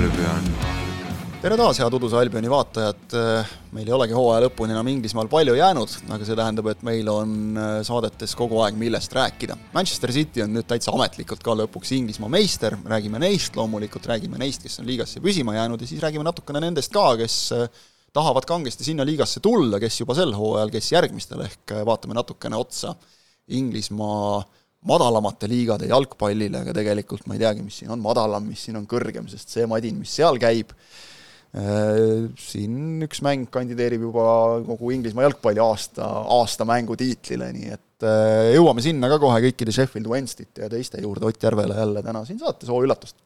Albion. tere taas, head Uduse Albioni vaatajad. meil ei olegi hooaja lõpuni enam Inglismaal palju jäänud, aga see tähendab, et meil on äh, saadetes kogu aeg millest rääkida. Manchester City on nüüd täitsa ametlikult ka lõpuks Inglismaa meister, räägime neist loomulikult, räägime neist, kes on liigasse püsima jäänud ja siis räägime natukene nendest ka, kes äh, tahavad kangesti sinna liigasse tulla, kes juba sel hooajal, kes järgmistel, ehk äh, vaatame natukene otsa Inglismaa madalamate liigade jalgpallile, aga tegelikult ma ei teagi, mis siin on madalam, mis siin on kõrgem, sest see madin, mis seal käib, äh, siin üks mäng kandideerib juba kogu Inglismaa jalgpalli aasta, aasta mängutiitlile, nii et äh, jõuame sinna ka kohe kõikide Sheffield Wednesday'te ja teiste juurde, Ott Järvele jälle täna siin saates, oo üllatust.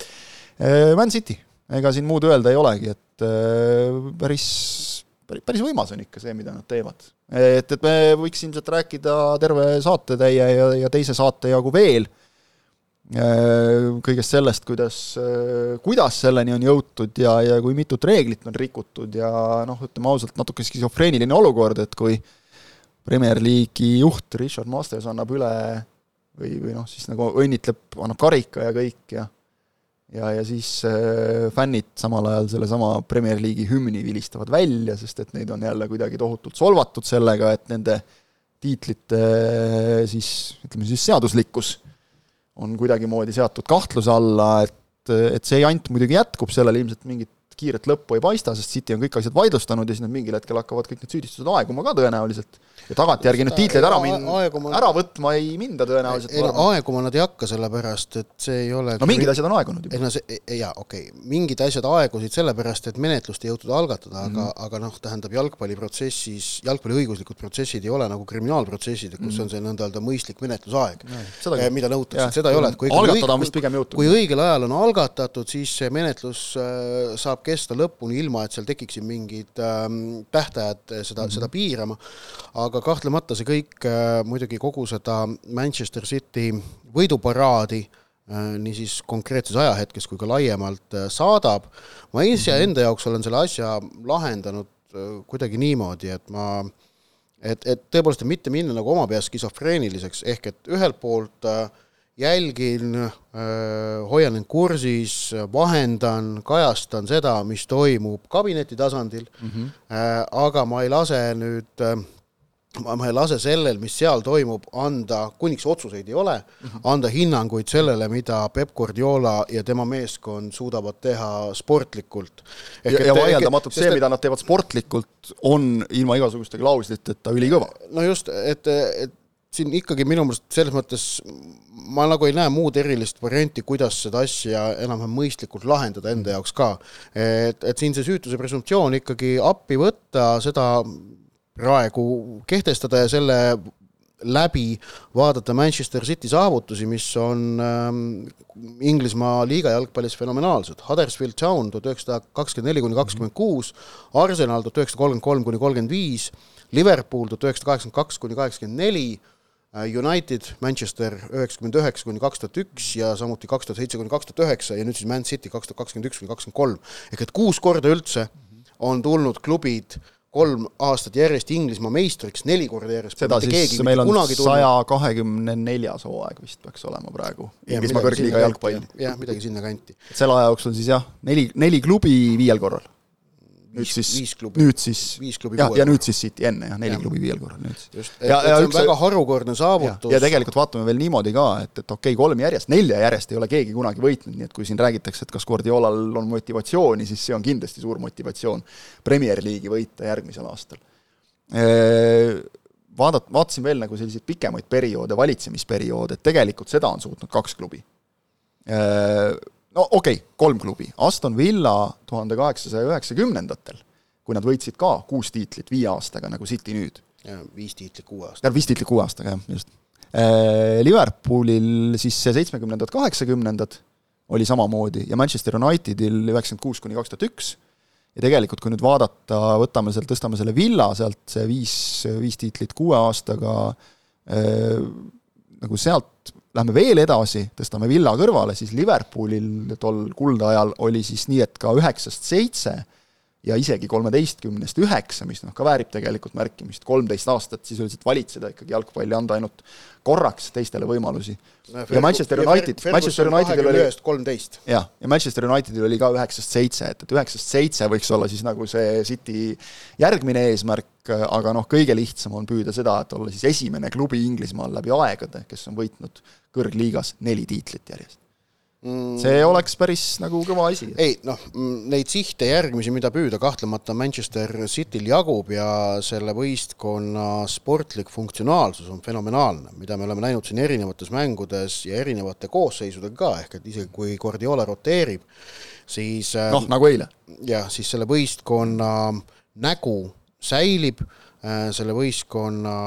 Äh, Man City, ega siin muud öelda ei olegi, et päris, päris võimas on ikka see, mida nad teevad. Et, et me võiks ilmselt rääkida terve saatetäie ja, ja teise saate jagu veel äh, kõigest sellest, kuidas, äh, kuidas selleni on jõutud ja, ja kui mitut reeglit on rikutud ja noh, ütleme ausalt, natuke skisofreeniline olukord, et kui Premier League'i juht Richard Masters annab üle või, või noh, siis nagu õnnitleb, annab karika ja kõik ja ja, ja siis äh, fännid samal ajal sellesama Premier League'i hümni vilistavad välja, sest et neid on jälle kuidagi tohutult solvatud sellega, et nende tiitlite äh, siis, ütleme siis seaduslikkus on kuidagimoodi seatud kahtluse alla, et, et see jant muidugi jätkub, sellel ilmselt mingit kiiret lõppu ei paista, sest City on kõik asjad vaidlustanud ja siis nad mingil hetkel hakkavad kõik need süüdistused aeguma ka tõenäoliselt ja tagantjärgi nüüd tiitleid ära min-, ära võtma ei minda tõenäoliselt. ei no aeguma nad ei hakka, sellepärast et see ei ole no mingid asjad on aegunud juba. ei no see, jaa, okei okay., mingid asjad aegusid sellepärast, et menetlust ei jõutud algatada mm, -hmm. aga, mhm. aga noh, tähendab jalgpalliprotsessis, jalgpalli õiguslikud protsessid ei ole nagu kriminaalprotsessid, kus mm -hmm. on see nõnda öelda mõistlik menetlusaeg no,, eh, mida nõutakse, seda ei ole, et kui algatada on vist pigem jõutud. kui õigel ajal on algatatud, siis see menetlus äh, saab kesta lõpuni, ilma et seal tekiksid mingid ähm, tähtajad seda mm, -hmm. seda piirama, aga kahtlemata see kõik äh, muidugi kogu seda Manchester City võiduparaadi äh, niisiis konkreetses ajahetkes kui ka laiemalt äh, saadab. ma iseenda mhm. jaoks olen selle asja lahendanud kuidagi niimoodi, et ma et, et tõepoolest, et mitte minna nagu oma peas skisofreeniliseks, ehk et ühelt poolt jälgin, hoian end kursis, vahendan, kajastan seda, mis toimub kabineti tasandil mm, -hmm. aga ma ei lase nüüd ma, ma ei lase sellel, mis seal toimub, anda, kuniks otsuseid ei ole mm, -hmm. anda hinnanguid sellele, mida Peep Guardiola ja tema meeskond suudavad teha sportlikult. ja, ja vaieldamatult see, mida nad teevad sportlikult, on ilma igasuguste klausliteta ülikõva. no just, et, et siin ikkagi minu meelest selles mõttes ma nagu ei näe muud erilist varianti, kuidas seda asja enam-vähem mõistlikult lahendada enda jaoks ka. et, et siin see süütuse presumptsioon ikkagi appi võtta, seda praegu kehtestada ja selle läbi vaadata Manchester City saavutusi, mis on ähm, Inglismaa liiga jalgpallis fenomenaalsed. Huddersfield Town tuhat üheksasada kakskümmend neli kuni kakskümmend kuus, Arsenal tuhat üheksasada kolmkümmend kolm kuni kolmkümmend viis, Liverpool tuhat üheksasada kaheksakümmend kaks kuni kaheksakümmend neli, United, Manchester üheksakümmend üheksa kuni kaks tuhat üks ja samuti kaks tuhat seitse kuni kaks tuhat üheksa ja nüüd siis Man City kaks tuhat kakskümmend üks kuni kakskümmend kolm. ehk et kuus korda üldse on tulnud klubid äh, kolm aastat järjest Inglismaa meistriks, neli korda järjest. seda siis meil on saja kahekümne neljas hooaeg vist peaks olema praegu Inglismaa kõrgliiga jalgpall. jah, midagi sinnakanti. selle aja jooksul siis jah, neli, neli klubi viiel korral nüüd siis, nüüd siis, jah, ja nüüd siis City enne jah, neli ja. klubi viiel korral nüüd just, et, ja, et ja see on üks, väga harukordne saavutus. ja tegelikult vaatame veel niimoodi ka, et, et okei okay,, kolm järjest, nelja järjest ei ole keegi kunagi võitnud, nii et kui siin räägitakse, et kas Guardiolal on motivatsiooni, siis see on kindlasti suur motivatsioon Premier League'i võita järgmisel aastal. Vaadat-, vaatasin veel nagu selliseid pikemaid perioode, valitsemisperioode, et tegelikult seda on suutnud kaks klubi no okei okay,, kolm klubi, Aston Villa tuhande kaheksasaja üheksakümnendatel, kui nad võitsid ka kuus tiitlit viie aastaga, nagu City nüüd. ja viis tiitlit kuue aastaga. viis tiitlit kuue aastaga, jah, just. Äh, Liverpoolil siis seitsmekümnendad, kaheksakümnendad oli samamoodi ja Manchester Unitedil üheksakümmend kuus kuni kaks tuhat üks, ja tegelikult, kui nüüd vaadata, võtame sealt, tõstame selle Villa sealt, see viis, viis tiitlit kuue aastaga äh,, nagu sealt lähme veel edasi, tõstame Villa kõrvale, siis Liverpoolil tol kuldajal oli siis nii, et ka üheksast seitse ja isegi kolmeteistkümnest üheksa, mis noh, ka väärib tegelikult märkimist, kolmteist aastat sisuliselt valitseda ikkagi jalgpalli, anda ainult korraks teistele võimalusi. ja Manchester United, Manchester Unitedil oli kolmteist. jah, ja Manchester Unitedil oli ka üheksast seitse, et, et üheksast seitse võiks olla siis nagu see City järgmine eesmärk, aga noh, kõige lihtsam on püüda seda, et olla siis esimene klubi Inglismaal läbi aegade, kes on võitnud kõrgliigas neli tiitlit järjest Mm. see oleks päris nagu kõva asi. ei noh, neid sihte järgmisi, mida püüda, kahtlemata Manchester Cityl jagub ja selle võistkonna sportlik funktsionaalsus on fenomenaalne, mida me oleme näinud siin erinevates mängudes ja erinevate koosseisudega ka, ehk et isegi kui Guardiola roteerib, siis äh, noh, nagu eile. jah, siis selle võistkonna nägu säilib, äh, selle võistkonna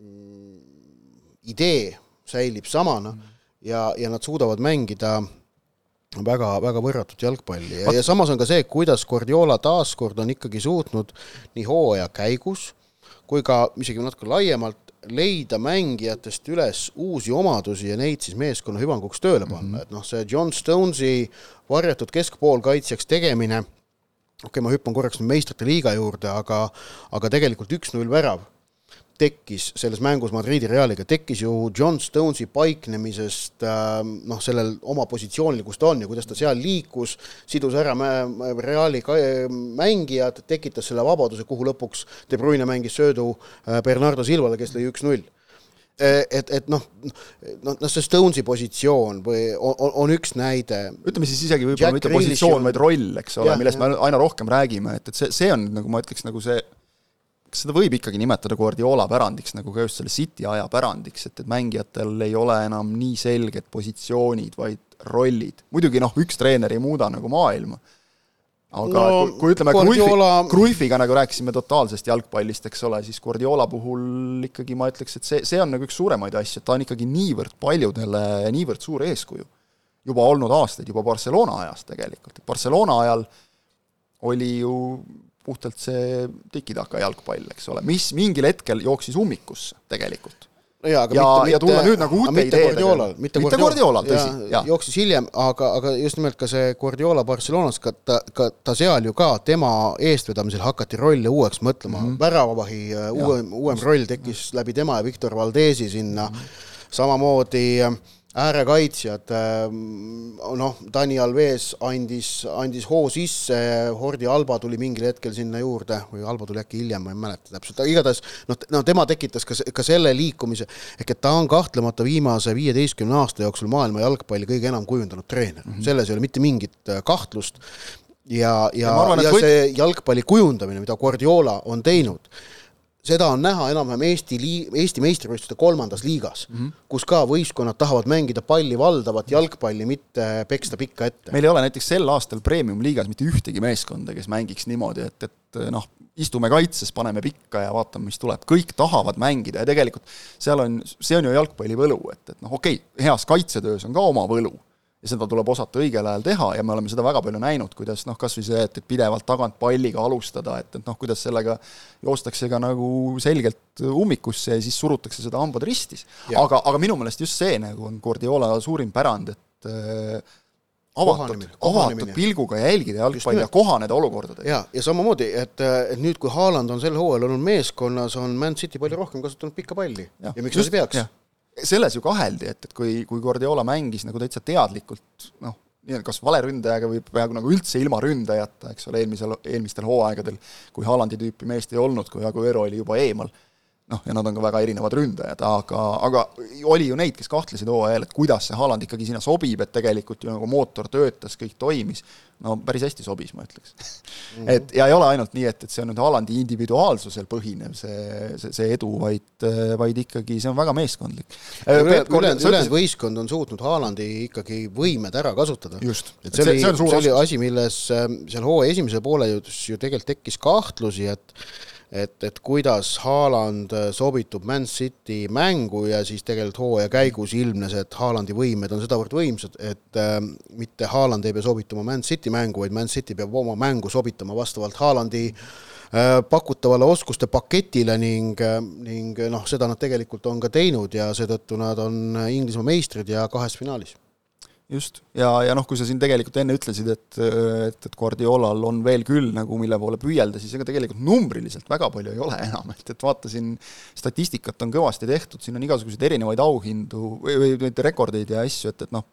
mm, idee säilib samana mm ja, ja nad suudavad mängida väga, väga võrratut jalgpalli. Ja, ja samas on ka see, kuidas Guardiola taaskord on ikkagi suutnud nii hooaja käigus kui ka isegi natuke laiemalt leida mängijatest üles uusi omadusi ja neid siis meeskonna hüvanguks tööle panna. Mm, -hmm. et noh, see John Stonesi varjatud keskpoolkaitsjaks tegemine, okei okay,, ma hüppan korraks meistrite liiga juurde, aga aga tegelikult üks-null värav tekkis selles mängus Madridi Realiga, tekkis ju John Stonesi paiknemisest äh, noh, sellel oma positsioonil, kus ta on ja kuidas ta seal liikus, sidus ära Reali mängijad, tekitas selle vabaduse, kuhu lõpuks De Bruyne mängis söödu äh, Bernardo Silvale, kes lõi üks-null äh, et, et noh, noh, noh see Stonesi positsioon või on, on üks näide. ütleme siis isegi võib-olla mitte positsioon, vaid roll, eks ole, millest me aina rohkem räägime, et, et see, see on nagu ma ütleks, nagu see kas seda võib ikkagi nimetada Guardiola pärandiks, nagu ka just selle City aja pärandiks, et, et mängijatel ei ole enam nii selged positsioonid, vaid rollid. muidugi noh, üks treener ei muuda nagu maailma, aga no, kui, kui ütleme Guardiola... Cruyffi, Cruyffiga nagu rääkisime totaalsest jalgpallist, eks ole, siis Guardiola puhul ikkagi ma ütleks, et see, see on nagu üks suuremaid asju, et ta on ikkagi niivõrd paljudele niivõrd suur eeskuju. juba olnud aastaid, juba Barcelona ajast tegelikult, et Barcelona ajal oli ju puhtalt see tiki-taka jalgpall, eks ole, mis mingil hetkel jooksis ummikusse tegelikult no jaa, aga ja, mitte, ja tulla nüüd nagu uute ideedega. mitte Guardiolal, tõsi, jah. jooksis hiljem, aga, aga just nimelt ka see Guardiola Barcelonas, ka ta, ka ta seal ju ka, tema eestvedamisel hakati rolle uueks mõtlema mm -hmm., väravavahi äh, uuem, uuem roll tekkis läbi tema ja Victor Valdesi sinna mm, -hmm. samamoodi äh, äärekaitsjad, ähm, noh, Dani Alves andis, andis hoo sisse, Hordi Alba tuli mingil hetkel sinna juurde või Alba tuli äkki hiljem, ma ei mäleta täpselt, aga igatahes noh, no tema tekitas ka, ka selle liikumise, ehk et ta on kahtlemata viimase viieteistkümne aasta jooksul maailma jalgpalli kõige enam kujundanud treener mm, -hmm. selles ei ole mitte mingit äh, kahtlust ja, ja, ja, arvan, ja kõik... see jalgpalli kujundamine, mida Guardiola on teinud, seda on näha enam-vähem Eesti lii-, Eesti meistrivõistluste kolmandas liigas mm, -hmm. kus ka võistkonnad tahavad mängida palli valdavat jalgpalli, mitte peksta pikka ette. meil ei ole näiteks sel aastal premium-liigas mitte ühtegi meeskonda, kes mängiks niimoodi, et, et noh, istume kaitses, paneme pikka ja vaatame, mis tuleb, kõik tahavad mängida ja tegelikult seal on, see on ju jalgpalli võlu, et, et noh, okei okay,, heas kaitsetöös on ka oma võlu ja seda tuleb osata õigel ajal teha ja me oleme seda väga palju näinud, kuidas noh, kas või see, et, et pidevalt tagant palliga alustada, et, et noh, kuidas sellega joostakse ka nagu selgelt ummikusse ja siis surutakse seda hambad ristis. aga, aga minu meelest just see nagu on Guardiola suurim pärand, et äh, avatud, avatud pilguga jälgida jalgpalli ja kohaneda olukordadega. ja, ja samamoodi, et, et nüüd, kui Haaland on sel hooajal olnud meeskonnas, on Man City palju rohkem kasutanud pikka palli ja, ja miks nad ei peaks? Selles ju kaheldi, et, et kui, kui Guardiola mängis nagu täitsa teadlikult noh, nii-öelda kas valeründajaga või peaaegu nagu üldse ilma ründajata, eks ole, eelmisel, eelmistel hooaegadel, kui Haalandi tüüpi meest ei olnud, kui Aguero oli juba eemal noh, ja nad on ka väga erinevad ründajad, aga, aga oli ju neid, kes kahtlesid hooajal, et kuidas see Haaland ikkagi sinna sobib, et tegelikult ju nagu mootor töötas, kõik toimis, no päris hästi sobis, ma ütleks mm. -hmm. et ja ei ole ainult nii, et, et see on nüüd Haalandi individuaalsusel põhinev, see, see, see edu, vaid, vaid ikkagi see on väga meeskondlik. ülejäänud, ülejäänud võistkond on suutnud Haalandi ikkagi võimed ära kasutada. et see oli, see, see oli asi, milles ähm, seal hooaja esimese poole ju, ju tegelikult tekkis kahtlusi, et et, et kuidas Haaland äh, sobitub Man City mängu ja siis tegelikult hooaja käigus ilmnes, et Haalandi võimed on sedavõrd võimsad, et äh, mitte Haaland ei pea sobituma Man City mängu, vaid Man City peab oma mängu sobitama vastavalt Haalandi äh, pakutavale oskuste paketile ning, äh, ning noh, seda nad tegelikult on ka teinud ja seetõttu nad on Inglismaa meistrid ja kahes finaalis just, ja, ja noh, kui sa siin tegelikult enne ütlesid, et, et, et Guardiolal on veel küll nagu mille poole püüelda, siis ega tegelikult numbriliselt väga palju ei ole enam, et, et vaatasin, statistikat on kõvasti tehtud, siin on igasuguseid erinevaid auhindu või, või neid rekordeid ja asju, et, et noh,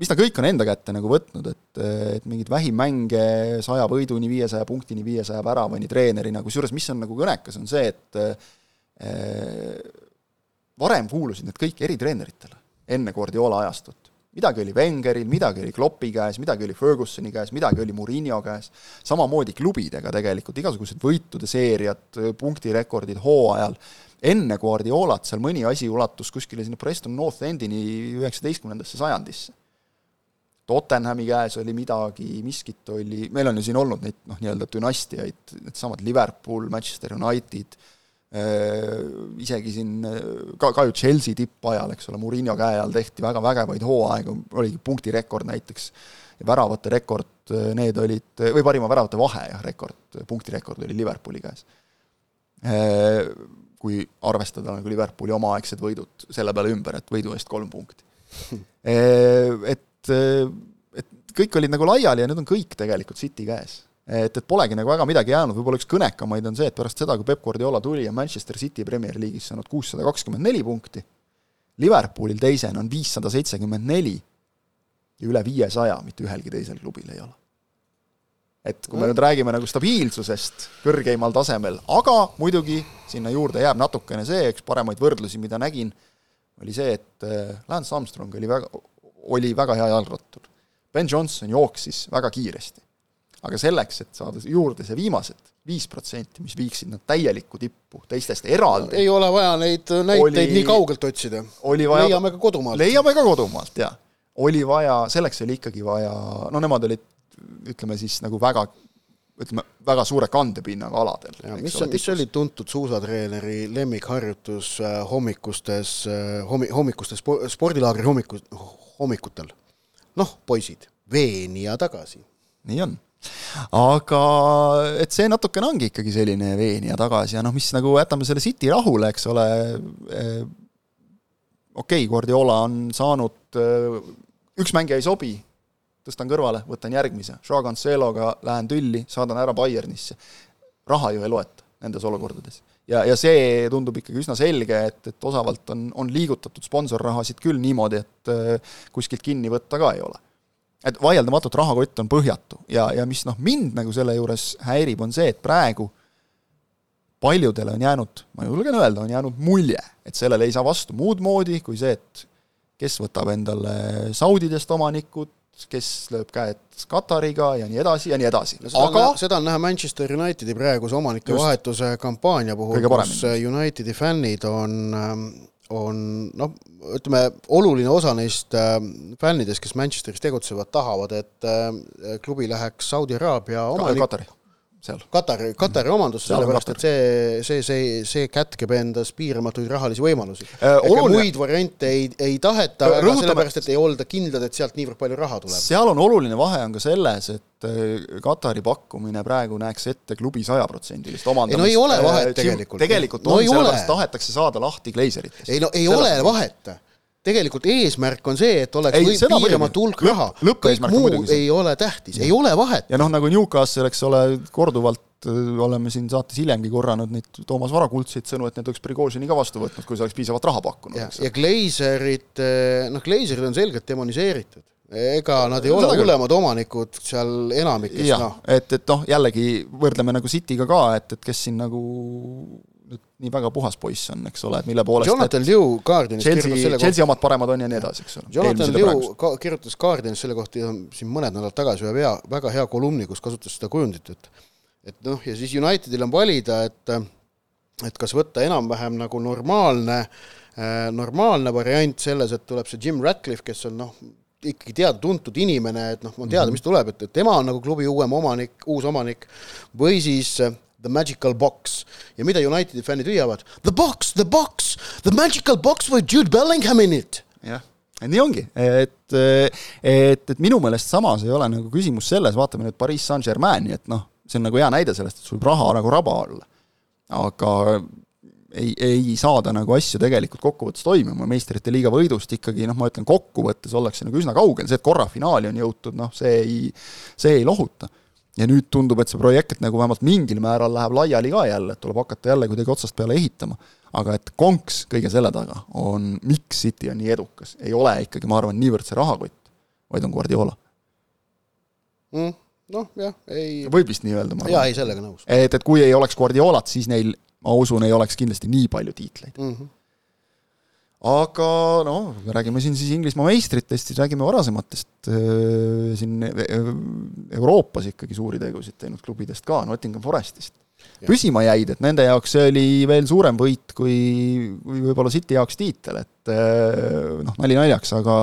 mis ta kõik on enda kätte nagu võtnud, et, et mingeid vähimänge saja võiduni, viiesaja punktini, viiesaja väravani treenerina, kusjuures mis on nagu kõnekas, on see, et eh, varem kuulusid need kõik eritreeneritele, enne Guardiola ajastut midagi oli Wengeril, midagi oli Kloppi käes, midagi oli Fergusoni käes, midagi oli Murillo käes, samamoodi klubidega tegelikult, igasugused võitude seeriad, punktirekordid hooajal, enne Guardiolat seal mõni asi ulatus kuskile sinna Preston North Endini üheksateistkümnendasse sajandisse. Tottenhami käes oli midagi, miskit oli, meil on ju siin olnud neid noh, nii-öelda dünastiaid, needsamad Liverpool, Manchester United, isegi siin ka, ka ju Chelsea tippajal, eks ole, Murillo käe all tehti väga vägevaid hooaegu, oligi punktirekord näiteks, ja väravate rekord, äh, need olid, või parima väravate vahe, jah, rekord, punktirekord oli Liverpooli käes. Äh, kui arvestada nagu Liverpooli omaaegsed võidud selle peale ümber, et võidu eest kolm punkti. Et, et kõik olid nagu laiali ja nüüd on kõik tegelikult City käes et, et polegi nagu väga midagi jäänud, võib-olla üks kõnekamaid on see, et pärast seda, kui Peep Guardiola tuli ja Manchester City Premier League'is saanud kuussada kakskümmend neli punkti, Liverpoolil teisena on viissada seitsekümmend neli ja üle viiesaja mitte ühelgi teisel klubil ei ole. et kui me nüüd räägime nagu stabiilsusest kõrgeimal tasemel, aga muidugi sinna juurde jääb natukene see, üks paremaid võrdlusi, mida nägin, oli see, et äh, Lance Armstrong oli väga, oli väga hea jalgrattur. Ben Johnson jooksis väga kiiresti aga selleks, et saada juurde see viimased viis protsenti, mis viiksid nad täielikku tippu teistest eraldi. ei ole vaja neid näiteid oli, nii kaugelt otsida. leiame ka kodumaalt. leiame ka kodumaalt, jaa. oli vaja, selleks oli ikkagi vaja, no nemad olid ütleme siis nagu väga ütleme, väga suure kandepinnaga aladel. mis, mis oli tuntud suusatreeneri lemmikharjutus äh, hommikustes, äh, hommi-, hommikustes spordilaagri hommiku, hommikutel? noh, poisid, veeni ja tagasi. nii on aga et see natukene ongi ikkagi selline veenija tagasi ja noh, mis nagu jätame selle City rahule, eks ole, eh, okei okay,, Guardiola on saanud, eh, üks mängija ei sobi, tõstan kõrvale, võtan järgmise, Joao Canceloga lähen tülli, saadan ära Bayernisse. raha ju ei loeta nendes olukordades. ja, ja see tundub ikkagi üsna selge, et, et osavalt on, on liigutatud sponsorrahasid küll niimoodi, et eh, kuskilt kinni võtta ka ei ole et vaieldamatult rahakott on põhjatu. Ja, ja mis noh, mind nagu selle juures häirib, on see, et praegu paljudele on jäänud, ma julgen öelda, on jäänud mulje, et sellele ei saa vastu muud moodi kui see, et kes võtab endale Saudidest omanikud, kes lööb käed Katariga ja nii edasi ja nii edasi. No,. aga on, seda on näha Manchester Unitedi praeguse omanike just, vahetuse kampaania puhul, kus Unitedi fännid on ähm, on noh, ütleme, oluline osa neist äh, fännidest, kes Manchesteris tegutsevad, tahavad, et äh, klubi läheks Saudi Araabia omanik-. Katari, seal. Katari, Katari omandusse, sellepärast et see, see, see, see kätkeb endas piiramatuid rahalisi võimalusi äh,. muid variante ei, ei taheta, aga sellepärast, et ei olda kindlad, et sealt niivõrd palju raha tuleb. seal on oluline vahe on ka selles, et et Katari pakkumine praegu näeks ette klubi sajaprotsendilist omandamist. ei no ei ole vahet tegelikult. tegelikult no, on, sellepärast tahetakse saada lahti Glazeritest. ei no ei Selles ole vahet tegelikult eesmärk on see, et oleks ei, piiramatu hulk raha, kõik muu ei ole tähtis, ei ole vahet. ja noh, nagu Newcastle, eks ole, korduvalt äh, oleme siin saates hiljemgi korranud neid Toomas Vara kuldseid sõnu, et need oleks Prigožini ka vastu võtnud, kui see oleks piisavalt raha pakkunud. ja, ja Glazerid, äh, noh, Glazerid on selgelt demoniseeritud ega nad ei ole hullemad omanikud seal enamikes, noh. et, et noh, jällegi võrdleme nagu City'ga ka, et, et kes siin nagu nii väga puhas poiss on, eks ole, et mille poolest Jonathan Liu Guardianis Chelsea, kirjutas selle kohta Chelsea omad paremad on ja nii edasi, eks ole. Jonathan Liu ka, kirjutas Guardianis selle kohta siin mõned nädalad tagasi ühe hea, väga hea kolumni, kus kasutas seda kujundit, et et noh, ja siis Unitedil on valida, et et kas võtta enam-vähem nagu normaalne äh, normaalne variant selles, et tuleb see Jim Ratcliffe, kes on noh, ikkagi teada-tuntud inimene, et noh, on teada, mhm. mis tuleb, et, et tema on nagu klubi uuem omanik, uus omanik, või siis The Magical Box. ja mida Unitedi fännid hüüavad? The box, the box, the magical box with Jude Bellingham in it. jah, nii ongi, et, et, et minu meelest samas ei ole nagu küsimus selles, vaatame nüüd Pariis Saint-Germaini, et noh, see on nagu hea näide sellest, et sul raha nagu raba olla. aga ei, ei saada nagu asju tegelikult kokkuvõttes toimima, meistrite liiga võidust ikkagi noh, ma ütlen kokkuvõttes ollakse nagu üsna kaugel, see, et korra finaali on jõutud, noh see ei, see ei lohuta. Ja nüüd tundub, et see projekt nagu vähemalt mingil määral läheb laiali ka jälle, et tuleb hakata jälle kuidagi otsast peale ehitama. aga et konks kõige selle taga on, miks City on nii edukas, ei ole ikkagi, ma arvan, niivõrd see rahakott, vaid on Guardiola mm,. noh, jah, ei võib vist nii öelda, ma arvan. jaa, ei, sellega nõus. et, et kui ei oleks Guardiolat, siis neil ma usun, ei oleks kindlasti nii palju tiitleid mm. -hmm. Aga noh, me räägime siin siis Inglismaa meistritest, siis räägime varasematest äh, siin äh, Euroopas ikkagi suuri tegusid teinud klubidest ka, Nottingham Forestist. püsima jäid, et nende jaoks see oli veel suurem võit kui, kui võib-olla City jaoks tiitel, et äh, noh, nali naljaks, aga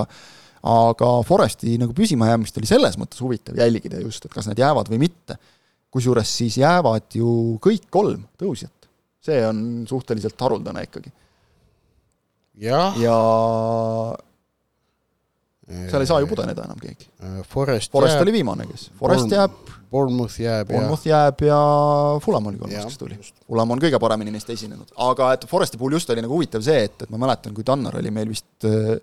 aga Foresti nagu püsimajäämist oli selles mõttes huvitav jälgida just, et kas nad jäävad või mitte. kusjuures siis jäävad ju kõik kolm tõusjat see on suhteliselt haruldane ikkagi. Ja, ja seal ei saa ju pudeneda enam keegi. Äh, Forest, Forest jääb, oli viimane, kes, Forest jääb. Bournemouth jääb Bournemouth ja... jääb ja Fulham oli kolmas, kes tuli. Fulham on kõige paremini neist esinenud, aga et Foresti puhul just oli nagu huvitav see, et, et ma mäletan, kui Tannar oli meil vist äh,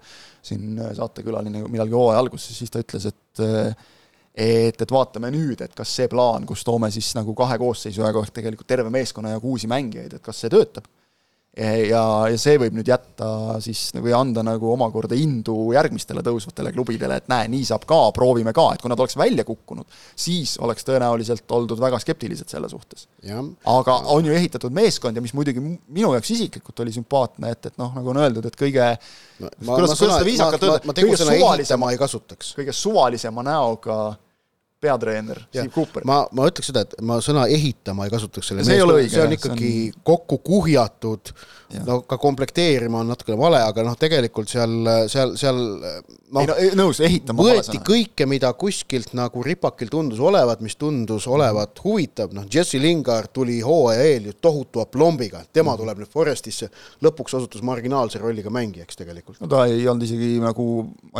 siin saatekülaline millalgi hooaja alguses, siis ta ütles, et äh, et, et vaatame nüüd, et kas see plaan, kus toome siis nagu kahe koosseisu jagu ehk tegelikult terve meeskonna jagu uusi mängijaid, et kas see töötab. Ja, ja see võib nüüd jätta siis või anda nagu omakorda indu järgmistele tõusvatele klubidele, et näe, nii saab ka, proovime ka, et kui nad oleks välja kukkunud, siis oleks tõenäoliselt oldud väga skeptilised selle suhtes. aga on ju ehitatud meeskond ja mis muidugi minu jaoks isiklikult oli sümpaatne, et, et noh, nagu on öeldud, et kõige no, ma, kuidas, kuidas ma, ma, ma tegusõna ehitama ei kasutaks. kõige suvalisema näoga peatreener Steve Cooper. ma, ma ütleks seda, et ma sõna ehitama ei kasutaks selle see, õige, see on ikkagi on... kokku kuhjatud, no ka komplekteerima on natukene vale, aga noh, tegelikult seal, seal, seal noh, nõus, ehitama võeti kõike, mida kuskilt nagu ripakil tundus olevat, mis tundus olevat huvitav, noh, Jesse Lingard tuli hooaja eel ju tohutu aplombiga, tema mm. tuleb nüüd Forestisse, lõpuks osutus marginaalse rolliga mängijaks tegelikult. no ta ei olnud isegi nagu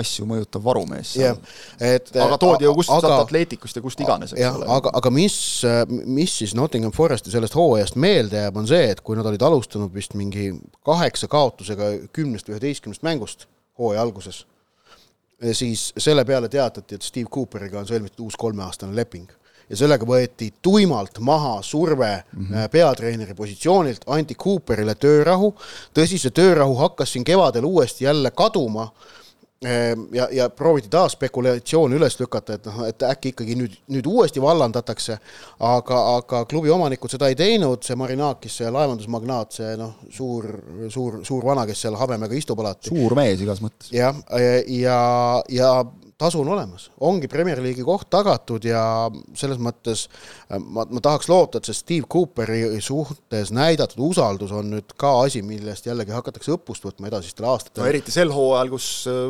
asju mõjutav varumees. jah, et aga toodi ju kust aga, atleeti Atleticust ja kust iganes, eks jah, ole. aga, aga mis, mis siis Nottingham Foresti sellest hooajast meelde jääb, on see, et kui nad olid alustanud vist mingi kaheksa kaotusega kümnest või üheteistkümnest mängust hooaja alguses, siis selle peale teatati, et Steve Cooperiga on sõlmitud uus kolmeaastane leping ja sellega võeti tuimalt maha surve mm -hmm. peatreeneri positsioonilt, anti Cooperile töörahu, tõsi, see töörahu hakkas siin kevadel uuesti jälle kaduma ja, ja prooviti taas spekulatsiooni üles lükata, et noh, et äkki ikkagi nüüd, nüüd uuesti vallandatakse, aga, aga klubi omanikud seda ei teinud, see Marinakis, see laevandusmagnaat, see noh, suur, suur, suur vana, kes seal habemega istub alati. suur mees igas mõttes. jah, ja, ja, ja tasu on olemas, ongi Premier League'i koht tagatud ja selles mõttes äh, ma, ma tahaks loota, et see Steve Cooperi suhtes näidatud usaldus on nüüd ka asi, millest jällegi hakatakse õppust võtma edasistel aastatel. no eriti sel hooajal, kus äh,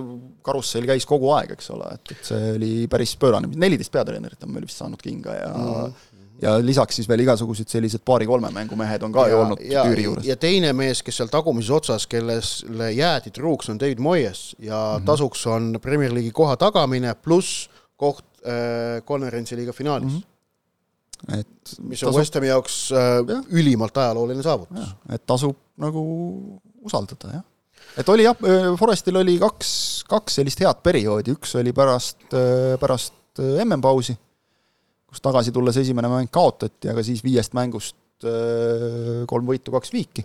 karussell käis kogu aeg, eks ole, et, et see oli päris pöörane, neliteist peatreenerit on meil vist saanud kinga ja mm ja lisaks siis veel igasugused sellised paari-kolme mängu mehed on ka ja, ju olnud ja, tüüri juures. ja teine mees, kes seal tagumises otsas, kellele jäädi truuks, on David Moyes ja mm -hmm. tasuks on Premier League'i koha tagamine pluss koht äh, konverentsi liiga finaalis mm. -hmm. et mis on tasub... West Hami jaoks äh, ja. ülimalt ajalooline saavutus. et tasub nagu usaldada, jah. et oli jah, äh, Forestil oli kaks, kaks sellist head perioodi, üks oli pärast, äh, pärast äh, MM-pausi kus tagasi tulles esimene mäng kaotati, aga siis viiest mängust äh, kolm võitu, kaks viiki.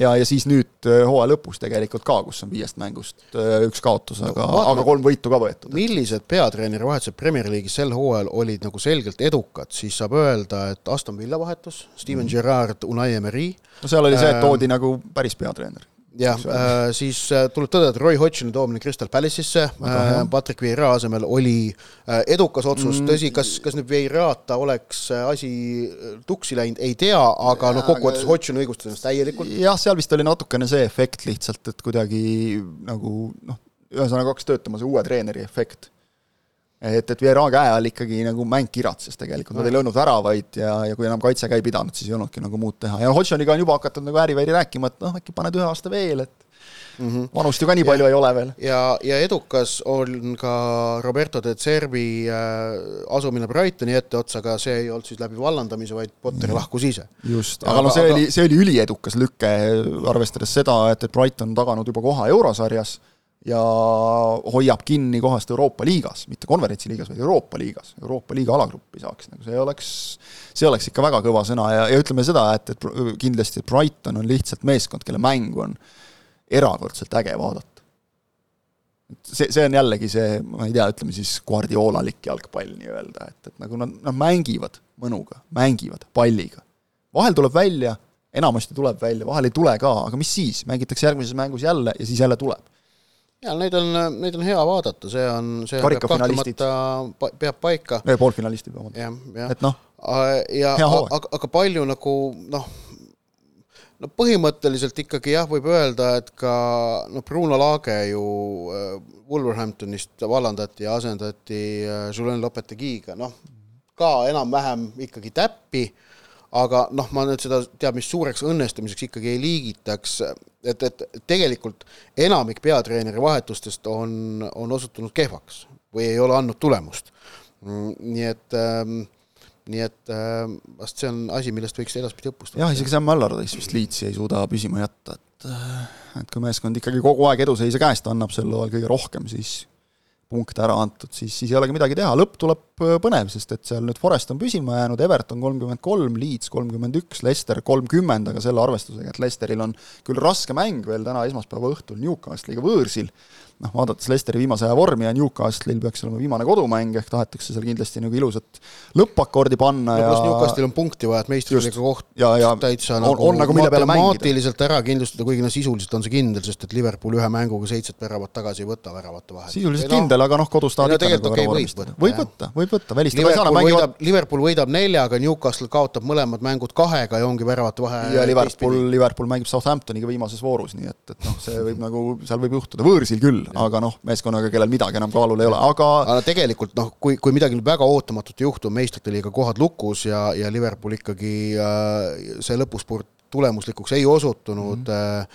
ja, ja siis nüüd äh, hooaja lõpus tegelikult ka, kus on viiest mängust äh, üks kaotus, aga no,, aga kolm võitu ka võetud. millised peatreeneri vahetused Premier League'is sel hooajal olid nagu selgelt edukad, siis saab öelda, et Aston Villa vahetus, Steven mm. Gerrard, Unai Emery. no seal oli see, et toodi ähm, nagu päris peatreener jah äh,, siis äh, tuleb tõdeda, et Roy Hodgsoni toomine Crystal Palace'isse. Äh, Patrick Vieira asemel oli äh, edukas otsus. Mm., tõsi, kas, kas nüüd Vieirata oleks äh, asi äh, tuksi läinud, ei tea, aga noh, kokkuvõttes Hodgson õigustas ennast täielikult. jah, seal vist oli natukene see efekt lihtsalt, et kuidagi nagu noh, ühesõnaga hakkas töötama see uue treeneri efekt et, et Vieira käe all ikkagi nagu mäng kiratses tegelikult, nad ei löönud väravaid ja, ja kui enam kaitse ka ei pidanud, siis ei olnudki nagu muud teha ja Hodgsoniga on juba hakatud nagu ääri-väri rääkima, et noh, äkki paned ühe aasta veel, et mm. -hmm. vanust ju ka nii palju ja, ei ole veel. ja, ja edukas on ka Roberto de Zerbi äh, asumine Brightoni etteotsa, aga see ei olnud siis läbi vallandamise, vaid Potter mm. lahkus ise. just, aga, aga noh, see aga... oli, see oli üliedukas lüke, arvestades seda, et, et Brighton on taganud juba koha eurosarjas ja hoiab kinni kohast Euroopa liigas, mitte konverentsiliigas, vaid Euroopa liigas, Euroopa liiga alagruppi saaks, nagu see oleks, see oleks ikka väga kõva sõna ja, ja ütleme seda, et, et kindlasti Brighton on lihtsalt meeskond, kelle mängu on erakordselt äge vaadata. see, see on jällegi see, ma ei tea, ütleme siis guardiolalik jalgpall nii-öelda, et, et nagu nad, nad mängivad mõnuga, mängivad palliga. vahel tuleb välja, enamasti tuleb välja, vahel ei tule ka, aga mis siis, mängitakse järgmises mängus jälle ja siis jälle tuleb ja neid on, neid on hea vaadata, see on, see peab kahtlemata, peab paika. poolfinalistid, vabandust. et noh, ja aga, aga palju nagu noh, no põhimõtteliselt ikkagi jah, võib öelda, et ka noh, Bruno Lage ju äh, Wolverhamptonist vallandati ja asendati äh, Julen Lopetegiga, noh, ka enam-vähem ikkagi täppi aga noh, ma nüüd seda teab mis suureks õnnestumiseks ikkagi ei liigitaks, et, et tegelikult enamik peatreeneri vahetustest on, on osutunud kehvaks või ei ole andnud tulemust. nii et ähm, nii et äh, vast see on asi, millest võiks edaspidi õppust võtta. jah, isegi Sam Allardyce vist Leedsi ei suuda püsima jätta, et äh, et kui meeskond ikkagi kogu aeg eduseise käest annab sel hooajal kõige rohkem, siis punkte ära antud, siis, siis ei olegi midagi teha, lõpp tuleb äh, põnev, sest et seal nüüd Forest on püsima jäänud, Everton kolmkümmend kolm, Leeds kolmkümmend üks, Leicester kolmkümmend, aga selle arvestusega, et Leicesteril on küll raske mäng veel täna esmaspäeva õhtul Newcastle'iga võõrsil, noh, vaadates Leicesteri viimase aja vormi ja Newcastle'il peaks olema viimane kodumäng, ehk tahetakse seal kindlasti nagu ilusat lõppakordi panna no, ja pluss Newcastle'il on punkti vaja, et meistriliiga koht ja, ja täitsa on, nagu on nagu matemaatiliselt ära kindlustada, kuigi noh, sisuliselt on see kindel, sest et Liverpool ühe mänguga seitset väravat tagasi ei võta väravate vahel. sisuliselt no, kindel, aga noh, kodus tahad ikka nagu okay, võib võtta, võib võtta, võib võtta, välistada ei saa, nad mängivad Liverpool võidab neljaga, Newcastle kaotab mõlemad mängud kahega ja ongi väravate vahe ja Liverpool, Liverpool mängib Southamptoniga viimases voorus, nii et, et noh, see võib nagu, seal võib juhtuda, võõrsil küll, aga noh, meeskonnaga, kellel midagi enam kaalul ei ole, aga aga tegelikult noh, kui, kui midagi väga ootamatut ei juhtu, meistrite liiga kohad lukus ja, ja Liverpool ikkagi äh, see lõpuspurt tulemuslikuks ei osutunud mm -hmm.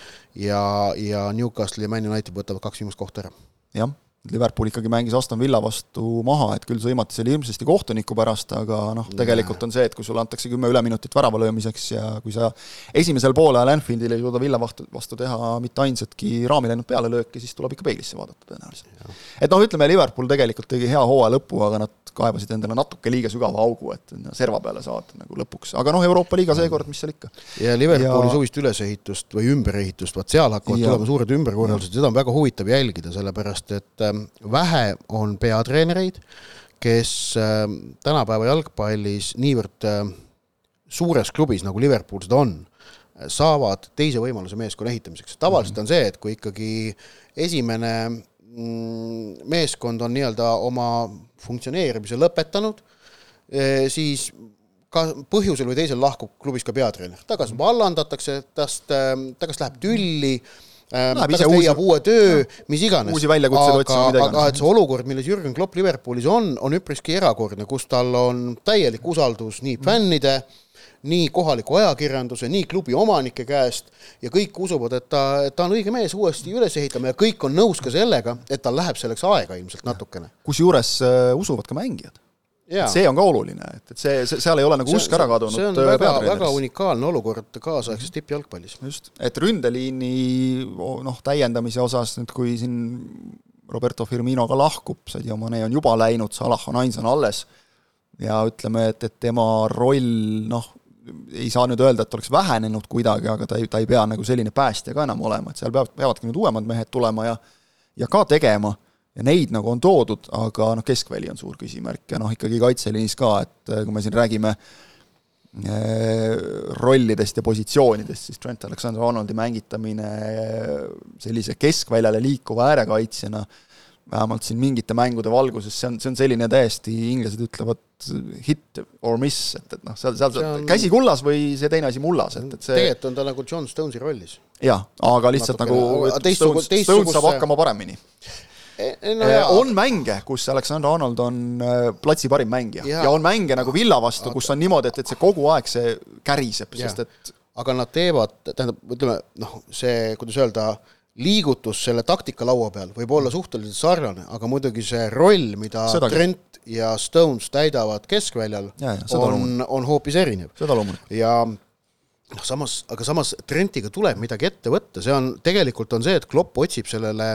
ja, ja Newcastle ja Man United võtavad kaks viimast kohta ära. jah Liverpool ikkagi mängis Aston Villa vastu maha, et küll sõimati selle hirmsasti kohtuniku pärast, aga noh, tegelikult on see, et kui sulle antakse kümme üleminutit värava löömiseks ja kui sa esimesel poolajal Anfieldil ei suuda Villa vastu, vastu teha mitte ainsatki raami läinud pealelööki, siis tuleb ikka peeglisse vaadata tõenäoliselt. et noh, ütleme, Liverpool tegelikult tegi hea hooaja lõpu, aga nad kaevasid endale natuke liiga sügava augu, et serva peale saada nagu lõpuks, aga noh, Euroopa liiga seekord, mis seal ikka. ja Liverpooli ja... suvist ülesehitust või ümberehitust, vot seal hakkavad ja... tulema suured ümberkorraldused, seda on väga huvitav jälgida, sellepärast et ähm, vähe on peatreenereid, kes äh, tänapäeva jalgpallis niivõrd äh, suures klubis, nagu Liverpool seda on, saavad teise võimaluse meeskonna ehitamiseks. tavaliselt mhm. on see, et kui ikkagi esimene mm, meeskond on nii-öelda oma funktsioneerimise lõpetanud, eh, siis ka põhjusel või teisel lahkub klubist ka peatreener, ta kas vallandatakse, tast, eh, ta kas läheb tülli, eh, ta kas leiab uue töö, mis iganes. uusi väljakutseid otsima, mida iganes. aga et see olukord, milles Jürgen Klopp Liverpoolis on, on üpriski erakordne, kus tal on täielik usaldus nii fännide mm nii kohaliku ajakirjanduse, nii klubi omanike käest ja kõik usuvad, et ta, et ta on õige mees uuesti üles ehitama ja kõik on nõus ka sellega, et tal läheb selleks aega ilmselt natukene. kusjuures äh, usuvad ka mängijad. See on ka oluline, et, et see, see, seal ei ole nagu usk ära kadunud. see on äh, väga, väga unikaalne olukord kaasaegses tippjalgpallis. just, et ründeliini noh, täiendamise osas nüüd, kui siin Roberto Firmino ka lahkub, Sadio Mane on juba läinud, Salah on ainsana alles ja ütleme, et, et tema roll noh, ei saa nüüd öelda, et oleks vähenenud kuidagi, aga ta ei, ta ei pea nagu selline päästja ka enam olema, et seal peavad, peavadki nüüd uuemad mehed tulema ja ja ka tegema ja neid nagu on toodud, aga noh, keskväli on suur küsimärk ja noh, ikkagi kaitseliinis ka, et eh, kui me siin räägime eh, rollidest ja positsioonidest, siis Trent Alexander-Arnoldi mängitamine eh, sellise keskväljale liikuva äärekaitsjana vähemalt siin mingite mängude valguses, see on, see on selline täiesti, inglased ütlevad hit or miss, et, et noh, seal, seal on... käsi kullas või see teine asi mullas, et, et see tegelikult on ta nagu John Stonesi rollis. jah, aga lihtsalt Natukene, nagu Stones, Stones saab hakkama paremini no jah. on mänge, kus Alexander Arnold on äh, platsi parim mängija. Ja, ja on mänge nagu Villa vastu, kus on niimoodi, et, et see kogu aeg see käriseb, sest et aga nad teevad, tähendab, ütleme noh, see, kuidas öelda, liigutus selle taktikalaua peal võib olla suhteliselt sarnane, aga muidugi see roll, mida Seda- Trent ja Stones täidavad keskväljal, on, on hoopis erinev. Seda loomulikult. ja noh, samas, aga samas Trentiga tuleb midagi ette võtta, see on, tegelikult on see, et Klopp otsib sellele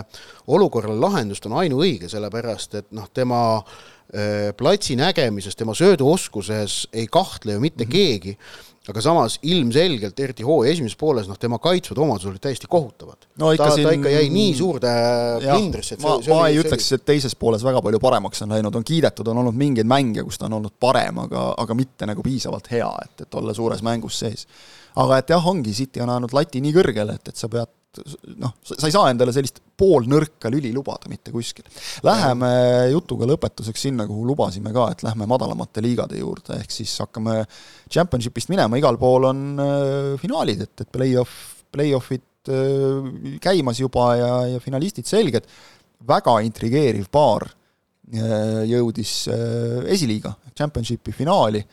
olukorrale lahendust, on ainuõige, sellepärast et noh, tema äh, platsi nägemises, tema sööduoskuses ei kahtle ju mitte mm -hmm. keegi, aga samas ilmselgelt, eriti hooaja esimeses pooles, noh, tema kaitsvad omadused olid täiesti kohutavad No ta, ta siin- ikka jäi nii suurde plindrisse, et ma, ma ei ütleks, et teises pooles väga palju paremaks on läinud, on kiidetud, on olnud mingeid mänge, kus ta on olnud parem, aga, aga mitte nagu piisavalt hea, et, et olla suures mängus sees. aga et jah, ongi, City on ajanud lati nii kõrgele, et, et sa pead noh, sa ei saa endale sellist poolnõrka lüli lubada mitte kuskil. Läheme jutuga lõpetuseks sinna, kuhu lubasime ka, et lähme madalamate liigade juurde, ehk siis hakkame championship'ist minema, igal pool on äh, finaalid, et, et play-off, play-off'id äh, käimas juba ja, ja finalistid selged, väga intrigeeriv paar äh, jõudis esiliiga, championship'i finaali,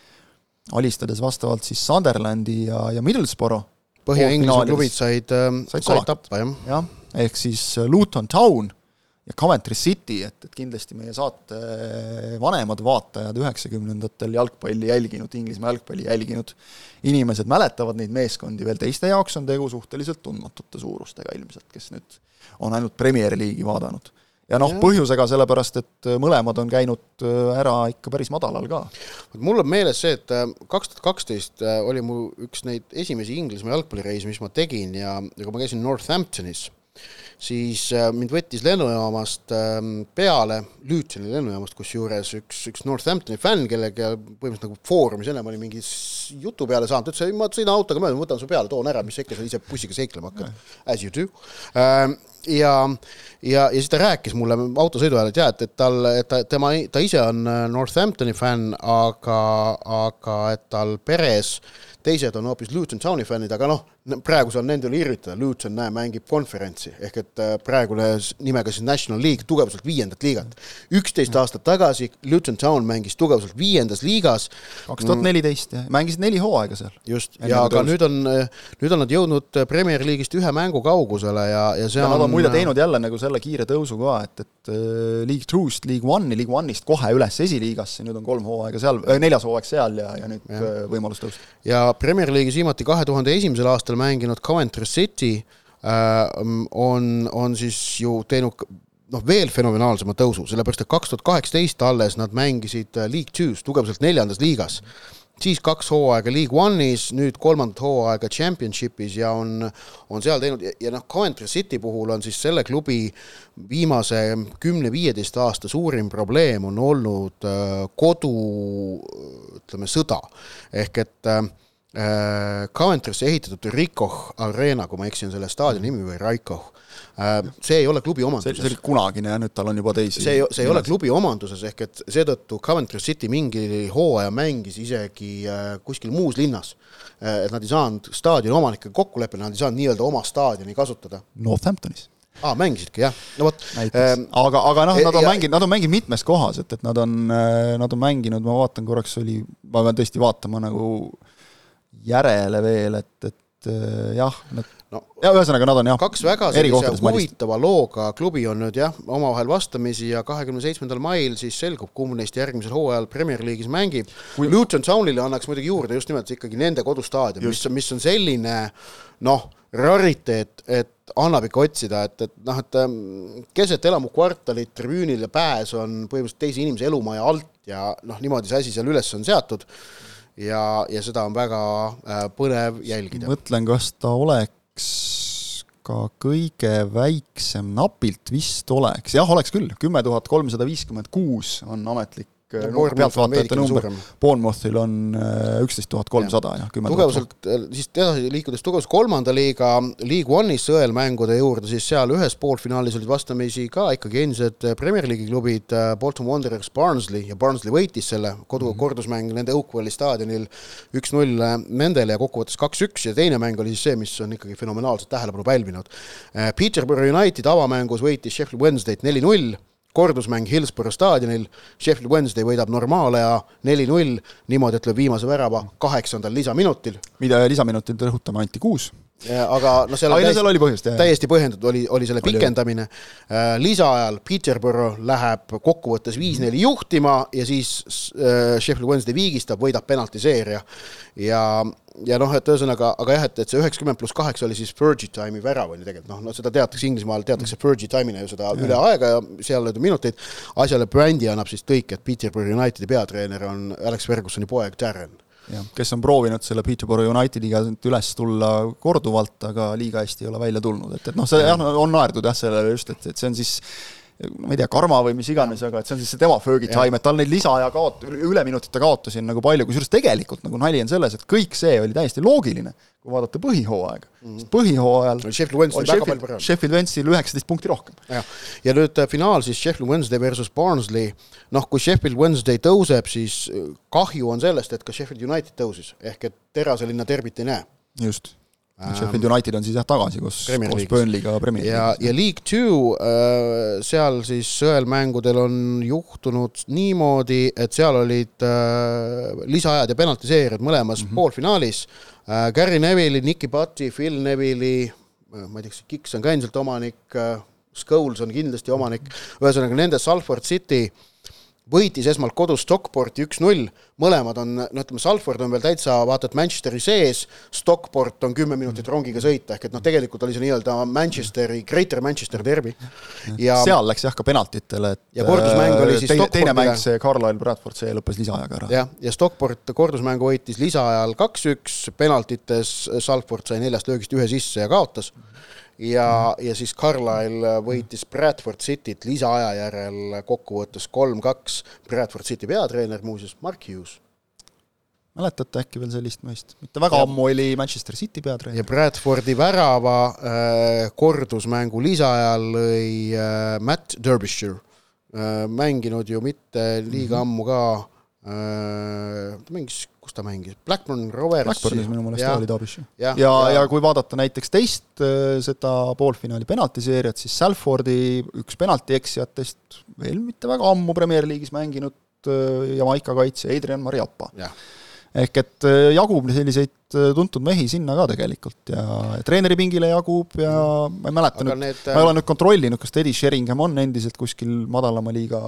alistades vastavalt siis Sunderlandi ja, ja Middlesbrough, Põhja-Inglismaa klubid said, Said said, said tappa, jah. jah, ehk siis äh, Luton Town ja Coventry City, et, et kindlasti meie saate vanemad vaatajad üheksakümnendatel jalgpalli jälginud, Inglismaa jalgpalli jälginud inimesed mäletavad neid meeskondi veel, teiste jaoks on tegu suhteliselt tundmatute suurustega ilmselt, kes nüüd on ainult Premier League'i vaadanud. Ja noh, põhjusega sellepärast, et mõlemad on käinud äh, ära ikka päris madalal ka. mul on meeles see, et kaks tuhat kaksteist oli mu üks neid esimesi Inglismaa jalgpallireise, mis ma tegin ja, ja kui ma käisin Northamptonis, siis äh, mind võttis lennujaamast ähm, peale, Lutoni lennujaamast kusjuures üks, üks Northamptoni fänn, kellega põhimõtteliselt nagu foorumis ennem oli mingi jutu peale saanud, ütles, ei ma sõidan autoga mööda, ma võtan su peale, toon ära, mis sa ikka seal ise bussiga seiklema hakkad, as you do ähm,. ja, ja, ja siis ta rääkis mulle autosõidu ajal, et jaa, et, et tal, et ta, tema, ta ise on äh, Northamptoni fänn, aga, aga et tal peres teised on hoopis Luton Towni fännid, aga noh, praegu saan nende üle irvitada, Luton näe, mängib konverentsi ehk et äh, praegune nimega siis National League tugevuselt viiendat liigat. üksteist aastat tagasi Luton Town mängis tugevuselt viiendas liigas, kaks tuhat neliteist jah, mängisid neli hooaega seal. just, ja aga tõusid. nüüd on, nüüd on nad jõudnud Premier League'ist ühe mängu kaugusele ja, ja see ja on nad on muide teinud jälle nagu selle kiire tõusu ka, et, et äh, League Two'st League One'i, League One'ist kohe üles esiliigasse, nüüd on kolm hooaega seal, neljas hooaeg seal ja, ja nüüd ja. võimalus tõusta. ja Premier League'is viimati kahe tuhande esimesel aastal mänginud Coventry City äh, on, on siis ju teinud noh, veel fenomenaalsema tõusu, sellepärast et kaks tuhat kaheksateist alles nad mängisid äh, League Two's tugevuselt neljandas liigas, siis kaks hooaega League One'is, nüüd kolmandat hooaega Championship'is ja on, on seal teinud ja, ja noh, Coventry City puhul on siis selle klubi viimase kümne-viieteist aasta suurim probleem on olnud äh, kodu ütleme, sõda. ehk et äh, Coventry'sse ehitatud Rikoh Arena, kui ma ei eksi, on selle staadioni nimi või Raikoh äh,, see ei ole klubi omanduses see oli kunagine ja nüüd tal on juba teisi. see ei, see ei ole klubi omanduses, ehk et seetõttu Coventry City mingi hooaja mängis isegi äh, kuskil muus linnas. et nad ei saanud staadioni omanikega kokku leppida, nad ei saanud nii-öelda oma staadioni kasutada. Northamptonis aa, mängisidki jah, no vot ähm,, aga, aga noh, nad on ja- mänginud, nad on mänginud mitmes kohas, et, et nad on, nad on mänginud, ma vaatan korraks oli, ma pean tõesti vaatama nagu järele veel, et, et äh, jah, nad no ja ühesõnaga nad on jah, kaks väga sellise huvitava looga klubi on nüüd jah, omavahel vastamisi ja kahekümne seitsmendal mail siis selgub, kumb neist järgmisel hooajal Premier League'is mängib. Kui-. Luton Townile annaks muidugi juurde just nimelt ikkagi nende kodustaadion, mis mis on selline noh, rariteet, et annab ikka otsida, et, et noh, et ähm, keset elamukvartalit tribüünile pääs on põhimõtteliselt teise inimese elumaja alt ja noh, niimoodi see asi seal üles on seatud ja, ja seda on väga äh, põnev jälgida. mõtlen, kas ta oleks ka kõige väiksem, napilt vist oleks, jah, oleks küll, kümme tuhat kolmsada viiskümmend kuus on ametlik äh, No no, Bournemouth on pealtvaatajate number Bournemouthil on äh, üksteist tuhat kolmsada ja kümme tuhat. tugevuselt, siis edasi liikudes tugevuselt kolmanda liiga League One'is sõelmängude juurde, siis seal ühes poolfinaalis olid vastamisi ka ikkagi endised Premier League'i klubid äh, Bolton Wanderers Barnsley ja Barnsley võitis selle kodu mm -hmm. kordusmäng nende Oakwelli staadionil üks-null nendele ja kokkuvõttes kaks-üks ja teine mäng oli siis see, mis on ikkagi fenomenaalselt tähelepanu pälvinud. Peterborough United avamängus võitis Sheffield Wednesday't neli-null kordusmäng Hillsborough staadionil, Sheffield Wednesday võidab normaalaja neli-null, niimoodi, et lööb viimase värava kaheksandal lisaminutil. mida lisaminutil rõhutame, anti kuus aga noh, seal, täiesti, seal oli põhjust, täiesti põhjendatud oli, oli selle oli pikendamine. Äh, lisaajal Peterborough läheb kokkuvõttes viis-neli juhtima ja siis äh, Sheffield Wednesday viigistab, võidab penaltiseeria ja ja noh, et ühesõnaga, aga jah, et, et see üheksakümmend pluss kaheksa oli siis Fergie time'i värav ju tegelikult noh, no seda teatakse Inglismaal, teatakse Fergie time'ina ju seda ja. üle aega ja seal löödud minuteid. asjale brändi annab siis tõik, et Peterborough Unitedi peatreener on Alex Fergusoni poeg Darren kes on proovinud selle Peterborough Unitediga üles tulla korduvalt, aga liiga hästi ei ole välja tulnud, et, et noh, see jah, on naerdud jah, sellele just, et, et see on siis ma ei tea, karma või mis iganes, aga et see on siis see tema Fergie time, et tal neid lisaaja kaot-, üleminutite kaotusi on nagu palju, kusjuures tegelikult nagu nali on selles, et kõik see oli täiesti loogiline, kui vaadata põhihooaega mm. -hmm. põhihooajal Sheffield Wednesday väga palju. Sheffield Wednesday'l üheksateist punkti rohkem. jah, ja nüüd äh, finaal siis Sheffield Wednesday versus Barnsley, noh, kui Sheffield Wednesday tõuseb, siis äh, kahju on sellest, et ka Sheffield United tõusis, ehk et Terase linna derbit ei näe. just Sheffield United on siis jah tagasi koos, koos Burnley'ga Premier League'is. ja, ja League Two, äh, seal siis sõelmängudel on juhtunud niimoodi, et seal olid äh, lisaajad ja penaltiseerijad mõlemas mm -hmm. poolfinaalis. Äh, Gary Neville'i, Nicky Butti, Phil Neville'i, ma ei tea, kas Kiks on ka endiselt omanik, Scholes on kindlasti omanik, ühesõnaga nende Salford City äh, võitis esmalt kodus Stockporti üks-null, mõlemad on, no ütleme, Salford on veel täitsa vaata et Manchesteri sees, Stockport on kümme minutit rongiga sõita, ehk et noh, tegelikult oli see nii-öelda Manchesteri, Greater Manchester derby. ja seal läks jah ka penaltitele, et ja kordusmäng oli siis teine, teine mäng, see Carlisle Bradford, see lõppes lisaajaga ära. jah, ja Stockport kordusmängu võitis lisaajal kaks-üks, penaltites Salford sai neljast löögist ühe sisse ja kaotas mm. -hmm ja, ja siis Carlisle võitis Bradford Cityt lisaaja järel kokkuvõttes kolm-kaks, Bradford City peatreener muuseas Mark Hughes mäletate äkki veel sellist meest? mitte väga ja, ammu oli Manchester City peatreener. ja Bradfordi värava äh, kordusmängu lisaajal lõi äh, Matt Derbyshire äh,, mänginud ju mitte liiga mm -hmm. ammu ka ta mängis kus ta mängis, Blackburn Rovers. Blackburnis minu meelest oli Darbish. ja, ja, ja, kui vaadata näiteks teist äh, seda poolfinaali penaltiseeriat, siis Salfordi üks penaltieksijatest veel mitte väga ammu Premier League'is mänginud äh, Jamaica kaitsja Adrian Mariappa. ehk et äh, jagub selliseid tuntud mehi sinna ka tegelikult ja treeneripingile jagub ja ma ei mäleta Aga nüüd need..., ma ei ole nüüd kontrollinud, kas Teddy Sheringham on endiselt kuskil madalama liiga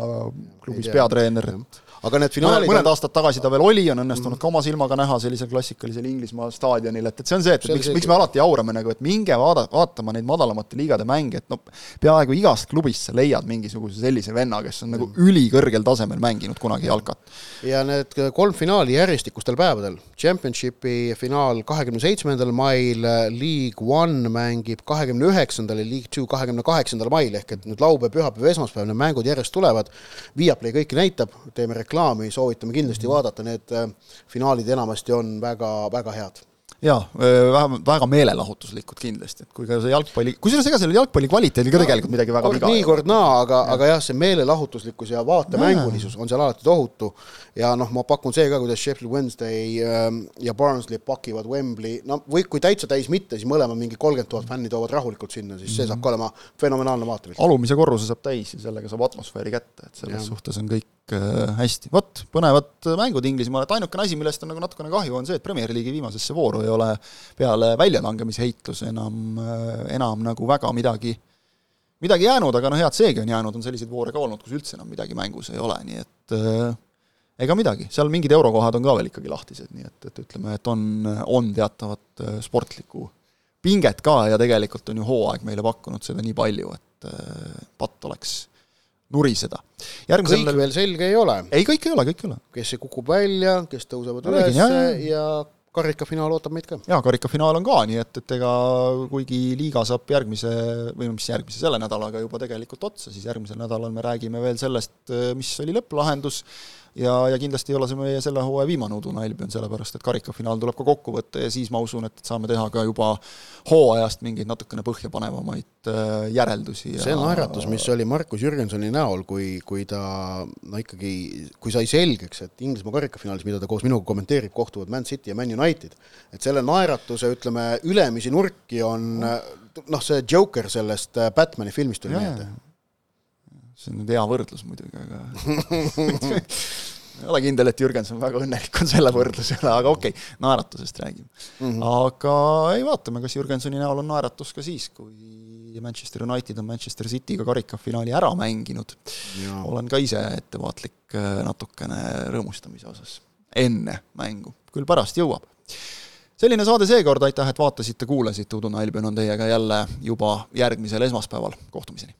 klubis peatreener, et aga need finaalid mõned aastad tagasi ta veel oli, on õnnestunud ka oma silmaga näha sellisel klassikalisel Inglismaa staadionil, et, et see on see, et see miks, miks me alati jaurame nagu, et minge vaada, vaatama neid madalamate liigade mänge, et noh, peaaegu igast klubist sa leiad mingisuguse sellise venna, kes on nagu mm. ülikõrgel tasemel mänginud kunagi jalkat. ja need kolm finaali järjestikustel päevadel, Championshipi finaal kahekümne seitsmendal mail, League One mängib kahekümne üheksandal ja League Two kahekümne kaheksandal mail, ehk et nüüd laupäev, pühapäev, esmaspäev, need mängud järjest tulevad, Viaplay kõiki näitab, teeme reklaami, reklaami soovitame kindlasti vaadata, need äh, finaalid enamasti on väga, väga head jaa, vähemalt väga meelelahutuslikud kindlasti, et kui ka see jalgpalli, kusjuures ega sellel jalgpalli kvaliteedil ka tegelikult midagi väga viga ei ole. nii, kord naa, aga, aga jah, see meelelahutuslikkus ja vaatemängulisus on seal alati tohutu ja noh, ma pakun see ka, kuidas Sheffield Wednesday ähm, ja Barnsley pakivad Wembley, no või kui täitsa täis mitte, siis mõlemad mingi kolmkümmend tuhat fänni toovad rahulikult sinna, siis see saab ka olema fenomenaalne vaatepilt. alumise korruse saab täis ja sellega saab atmosfääri kätte, et selles ja. suhtes on kõik Äh, hästi, vot, põnevad mängud Inglismaal, et ainukene asi, millest on nagu natukene kahju, on see, et Premier League'i viimasesse vooru ei ole peale väljalangemise heitlus enam, äh, enam nagu väga midagi, midagi jäänud, aga noh, hea, et seegi on jäänud, on selliseid voore ka olnud, kus üldse enam midagi mängus ei ole, nii et äh, ega midagi, seal mingid eurokohad on ka veel ikkagi lahtised, nii et, et ütleme, et on, on teatavat sportlikku pinget ka. Ja tegelikult on ju hooaeg meile pakkunud seda nii palju, et patt oleks nuriseda. Kõik veel selge ei ole. ei, kõik ei ole, kõik ei ole. kes kukub välja, kes tõusevad üles ja, ja karikafinaal ootab meid ka. jaa, karikafinaal on ka, nii et, et ega kuigi liiga saab järgmise, või no mis järgmise, selle nädalaga juba tegelikult otsa, siis järgmisel nädalal me räägime veel sellest, mis oli lõpplahendus, ja, ja kindlasti ei ole see meie selle hooaja viimane udune Albion, sellepärast et karikafinaal tuleb ka kokku võtta ja siis ma usun, et saame teha ka juba hooajast mingeid natukene põhjapanevamaid äh, järeldusi. see naeratus, mis oli Markus Jürgensoni näol, kui, kui ta no ikkagi, kui sai selgeks, et Inglismaa karikafinaalis, mida ta koos minuga kommenteerib, kohtuvad Man City ja Man United, et selle naeratuse, ütleme, ülemisi nurki on noh, see Joker sellest äh, Batman'i filmist tuli meelde see on nüüd hea võrdlus muidugi, aga ei ole kindel, et Jürgenson väga õnnelik on selle võrdluse üle, aga okei okay,, naeratusest räägime mm. -hmm. aga ei, vaatame, kas Jürgensoni näol on naeratus ka siis, kui Manchester United on Manchester City'ga karikafinaali ära mänginud. olen ka ise ettevaatlik äh, natukene rõõmustamise osas, enne mängu, küll pärast jõuab selline saade seekord, aitäh, et vaatasite, kuulasite, Udu Nailbjörn on teiega jälle juba järgmisel esmaspäeval, kohtumiseni!